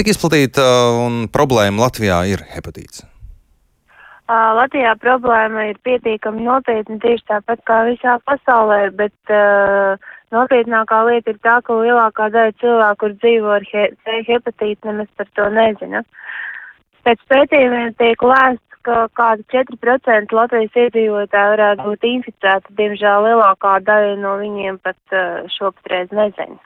Cik izplatīta un problēma Latvijā ir hepatīts? Latvijā problēma ir pietiekami nopietna tieši tāpat kā visā pasaulē, bet uh, nopietnākā lieta ir tā, ka lielākā daļa cilvēku, kur dzīvo ar he C hepatītu, nemaz par to nezina. Pēc pētījumiem tiek lēsts, ka kādi 4% Latvijas iedzīvotāji varētu būt inficēti. Diemžēl lielākā daļa no viņiem pat uh, šo patreiz nezina.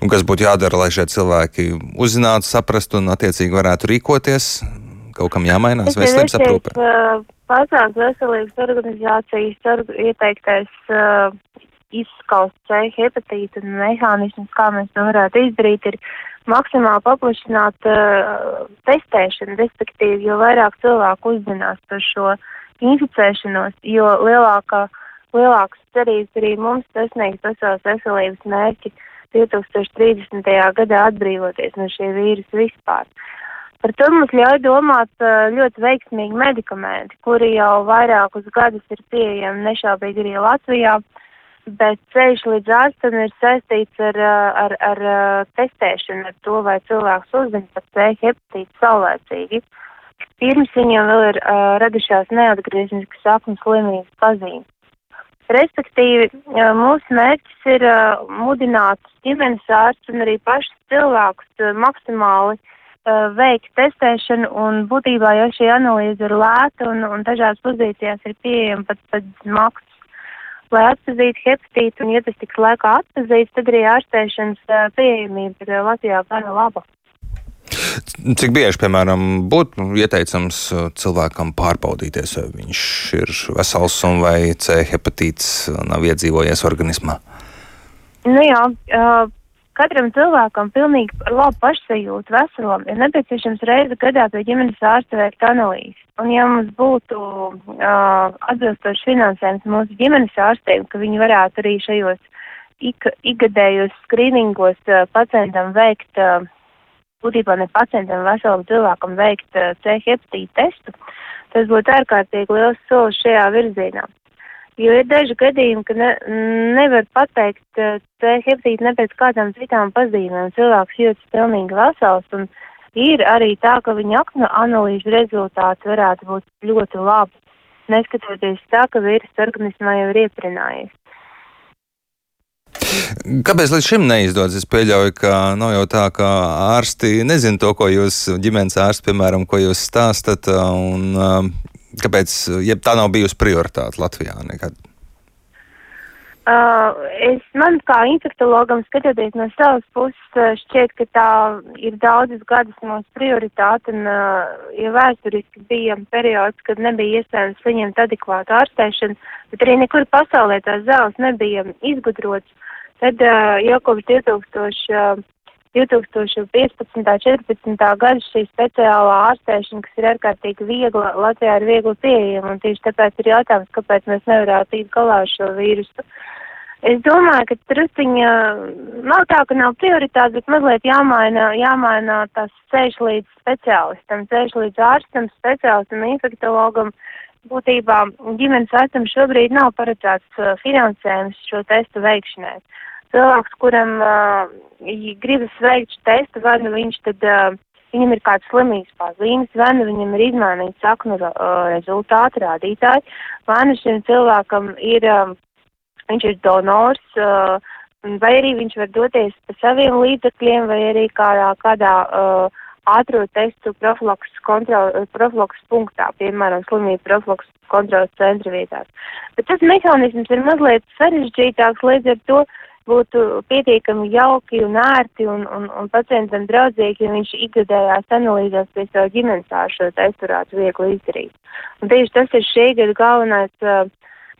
Un kas būtu jādara, lai šie cilvēki uzzinātu, saprastu un attiecīgi varētu rīkoties? Kaut kam jāmainās veselības aprūpē. Uh, Pasaules veselības organizācijas ieteiktais uh, izskaust C hepatīta mehānismus, kā mēs to varētu izdarīt, ir maksimāli paplašināt uh, testēšanu, respektīvi, jo vairāk cilvēku uzzinās par šo inficēšanos, jo lielākā, lielākas cerības arī mums sasniegt pasaules veselības mērķi 2030. gadā atbrīvoties no šī vīrusa vispār. Par to mums ļauj domāt ļoti veiksmīgi medikamenti, kuri jau vairākus gadus ir pieejami nešaubīgi arī Latvijā, bet ceļš līdz ārstam ir saistīts ar, ar, ar, testēšanu, ar to, vai cilvēks uzzina par C hepatītu saulēcīgi. Pirms viņam vēl ir uh, radušās neatgriezniskas saknes slimības pazīmes. Respektīvi, mūsu mērķis ir mudināt ģimenes ārstu un arī pašus cilvēkus maksimāli veikt testēšanu, un būtībā jau šī analīze ir lēta un, un dažās pozīcijās ir pieejama pat pēc maksas. Lai atpazītu hepatītu, un ja tas tiks laikā atpazīts, tad arī ārstēšanas pieejamība Latvijā gana laba. Cik bieži, piemēram, būtu ieteicams cilvēkam pārbaudīties, vai viņš ir vesels un vai C hepatīts nav iedzīvojies organismā? Nu jā, uh, katram cilvēkam pilnīgi labu pašsajūtu veselam ir nepieciešams reizi gadā pie ģimenes ārsta veikt analīzi. Un ja mums būtu uh, atbilstoši finansējums mūsu ģimenes ārstiem, ka viņi varētu arī šajos ik, ikgadējos skrīningos uh, pacientam veikt, uh, būtībā ne pacientam, veselam cilvēkam veikt C hepatītu testu, tas būtu ārkārtīgi liels solis šajā virzienā. Jo ir daži gadījumi, ka ne, nevar pateikt C hepatītu ne pēc kādām citām pazīmēm. Cilvēks jūtas pilnīgi vesels un ir arī tā, ka viņa analīžu rezultāti varētu būt ļoti labi, neskatoties tā, ka vīrus organismā jau ir ieprinājies. Kāpēc līdz šim neizdodas? Es pieļauju, ka nav jau tā, ka ārsti nezina to, ko jūs, ģimenes ārsti, piemēram, ko jūs stāstat, un Kāpēc ja tā nav bijusi prioritāte Latvijā nekad? Uh, es man kā infektologam skatoties no savas puses, uh, šķiet, ka tā ir daudzus gadus mūsu prioritāte, un, uh, ja vēsturiski bija periods, kad nebija iespējams saņemt adekvātu ārstēšanu, bet arī nekur pasaulē tās zāles nebija izgudrots, tad uh, jau kopš 2000. 2015. 14. gada šī speciālā ārstēšana, kas ir ārkārtīgi viegla, Latvijā ir viegli pieejama, un tieši tāpēc ir jautājums, kāpēc mēs nevarētu tikt galā ar šo vīrusu. Es domāju, ka truciņa nav tā, ka nav prioritāte, bet mazliet jāmaina, jāmaina tas ceļš līdz speciālistam, ceļš līdz ārstam, speciālistam, infektologam. Būtībā ģimenes ārstam šobrīd nav paredzēts uh, finansējums šo testu veikšanai. Cilvēks, kuram uh, gribas veikt šo testu, vai nu viņš tad, uh, viņam ir kāds slimības pazīmes, vai nu viņam ir izmainīts saknu uh, rezultāti, rādītāji, vai nu šim cilvēkam ir, uh, viņš ir donors, uh, vai arī viņš var doties pa saviem līdzekļiem, vai arī kādā, kādā uh, ātro testu profilaks, kontrol, profilaks punktā, piemēram, slimību profilaks kontrolas centra vietās. Bet tas mehānisms ir mazliet sarežģītāks, līdz ar to būtu pietiekami jauki un ērti un, un, un pacientam draudzīgi, ja viņš ikgadējās analīzēs pie savu ģimenes āršu testu varētu viegli izdarīt. Un tieši tas ir šī gada galvenais uh,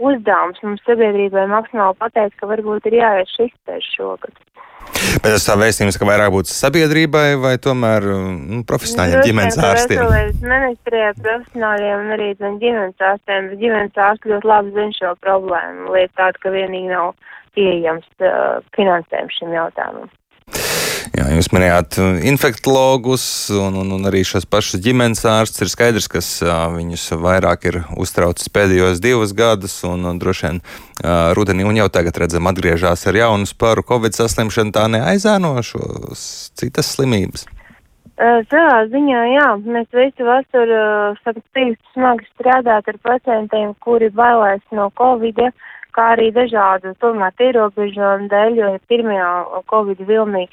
uzdevums mums sabiedrībai maksimāli pateikt, ka varbūt ir jāiet šis tests šogad. Bet tas tā vēstījums, ka vairāk būtu sabiedrībai vai tomēr nu, profesionāļiem, ģimenes ārstiem? Ministrijai, profesionāļiem un arī ģimenes ārstiem. Ģimenes ārsti ļoti labi zina šo problēmu. Lieta tāda, ka vienīgi nav pieejams uh, finansējums šim jautājumam. Jā, jūs minējāt infektologus un, un, un arī šos pašus ģimenes ārstus. Ir skaidrs, kas viņus vairāk ir uztraucis pēdējos divus gadus, un, un droši vien rudenī un jau tagad redzam atgriežas ar jaunu sparu Covid saslimšanu. Tā neaizēno šos citas slimības. Savā ziņā, jā, mēs visu vasaru uh, smagi strādāt ar pacientiem, kuri bailēs no Covid, kā arī dažādu tomēr ierobežojumu dēļ, jo pirmajā Covid vilnī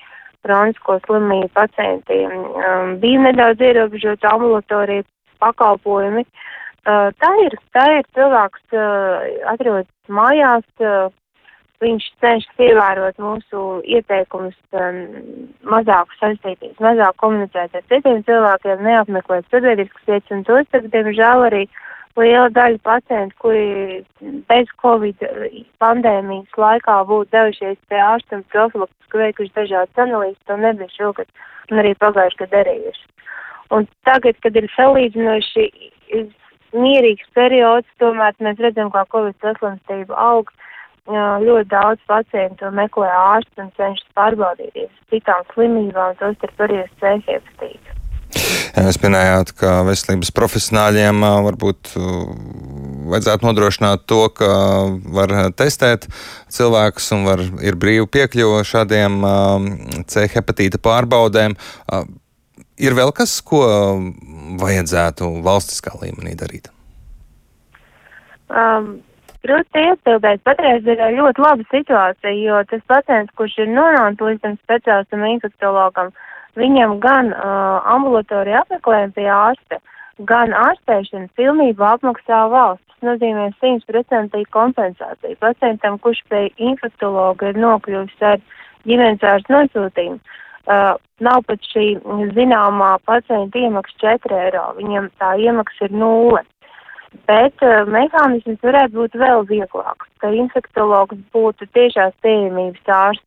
kronisko slimību pacientiem um, bija nedaudz ierobežots ambulatorija pakalpojumi. Uh, tā ir, tā ir cilvēks uh, atrodas mājās, uh, viņš cenšas ievērot mūsu ieteikumus, um, mazāk saistīties, mazāk komunicēt ar citiem cilvēkiem, neapmeklēt sabiedriskas vietas, un tos diemžēl, arī liela daļa pacientu, kuri bez Covid pandēmijas laikā būtu devušies pie ārsta un profilaktiski veikuši dažādas analīzes, to nebija šogad un arī pagājuši gadu darījuši. Un tagad, kad ir salīdzinoši mierīgs periods, tomēr mēs redzam, kā Covid saslimstība aug. Ļoti daudz pacientu meklē ārstu un cenšas pārbaudīties citām slimībām, tostarp arī uz C hepatītu. Jūs minējāt, ka veselības profesionāļiem varbūt vajadzētu nodrošināt to, ka var testēt cilvēkus un var, ir brīva piekļuva šādiem C hepatīta pārbaudēm. Ir vēl kas, ko vajadzētu valstiskā līmenī darīt? Um, Grūti iespildēt, patreiz ir ļoti laba situācija, jo tas pacients, kurš ir nonācis līdz tam speciālistam infektologam, viņam gan uh, ambulatorija apmeklējumi pie ārsta, gan ārstēšana pilnībā apmaksā valsts. Tas nozīmē 100% kompensāciju pacientam, kurš pie infektologa ir nokļuvis ar ģimenes ārstu nosūtījumu. Uh, nav pat šī zināmā pacienta iemaksa 4 eiro, viņam tā iemaksa ir nulle. Bet uh, mehānisms varētu būt vēl vieglāks, ka infektologs būtu tiešās pieejamības ārsts,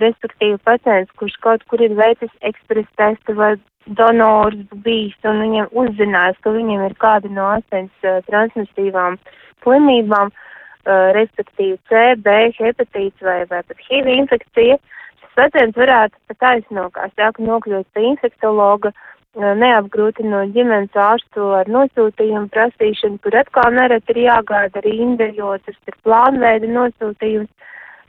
respektīvi pacients, kurš kaut kur ir veicis ekspres testu vai donors bijis un viņam uzzinājis, ka viņam ir kāda no asins uh, transmisīvām slimībām, uh, respektīvi C, B, hepatīts vai, vai pat HIV infekcija. Šis pacients varētu pat aizno, kā saka, nokļūt pie infektologa, neapgrūtinot ģimenes ārstu ar nosūtījumu prasīšanu, kur atkal nereti ir jāgāda rinda, jo tas ir plānveida nosūtījums.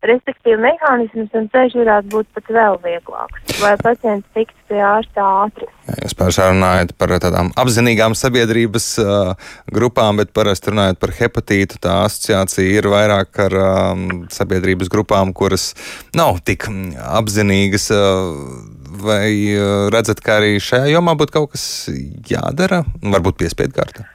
Respektīvi, mehānisms un ceļš varētu būt pat vēl vieglāks, lai pacients tiktu pie ārsta ātri. Jūs pārsvarājat par tādām apzinīgām sabiedrības uh, grupām, bet parasti runājot par hepatītu, tā asociācija ir vairāk ar um, sabiedrības grupām, kuras nav tik apzinīgas. Uh, vai redzat, ka arī šajā jomā būtu kaut kas jādara, varbūt piespiedu kārtā?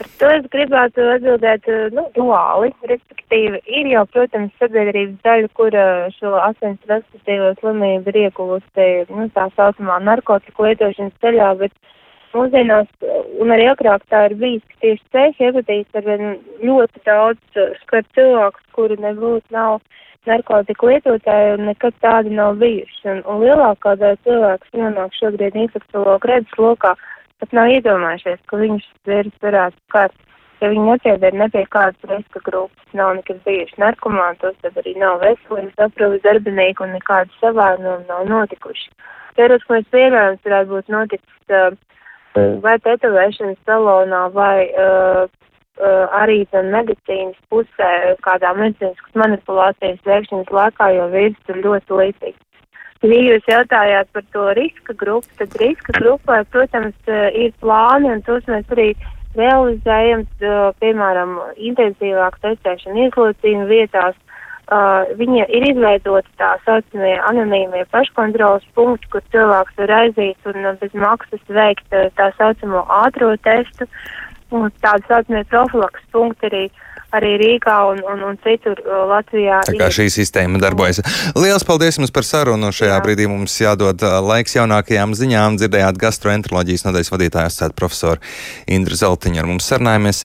Par to es gribētu atbildēt uh, nu, duāli. Respektīvi, ir jau, protams, sabiedrības daļa, kura šo asins transmisīvo slimību ir ieguvusi nu, tā saucamā narkotiku lietošanas ceļā, bet mūsdienās, un arī agrāk tā ir bijis, ka tieši C hepatīts ar ļoti daudz skar cilvēkus, kuri nebūtu nav narkotiku lietotāji un nekad tādi nav bijuši. Un, un lielākā daļa cilvēku, nonāk šobrīd infekciologu redzes lokā, pat nav iedomājušies, ka viņus vīrus varētu skart. Ja viņi nepieder ne pie kādas riska grupas, nav nekad bijuši narkomāni, tos tad arī nav veselības aprūpas darbinieki un nekādas savārnumi nav notikuši. Teorētiski mēs pieļaujam, varētu būt noticis uh, vai tetovēšanas salonā vai uh, uh, arī medicīnas pusē, kādā medicīniskas manipulācijas veikšanas laikā, jo vīrus tur ļoti līdzīgs. Ja jūs jautājāt par to riska grupu, tad riska grupai, protams, uh, ir plāni, un tos mēs arī realizējam, uh, piemēram, intensīvāk testēšanu ieslocījuma vietās. Uh, viņa ir izveidota tā saucamie anonīmie paškontrolas punkti, kur cilvēks var aiziet un uh, bez maksas veikt uh, tā saucamo ātro testu. Uh, tādi saucamie profilaks punkti arī, arī Rīgā un, un, un citur Latvijā. Tā kā ir. šī sistēma darbojas. Lielas paldies jums par sarunu. Šajā Jā. brīdī mums jādod laiks jaunākajām ziņām. Dzirdējāt gastroenteroloģijas nodaļas vadītāju asociētu profesoru Indru Zeltiņu. Ar mums sarunājamies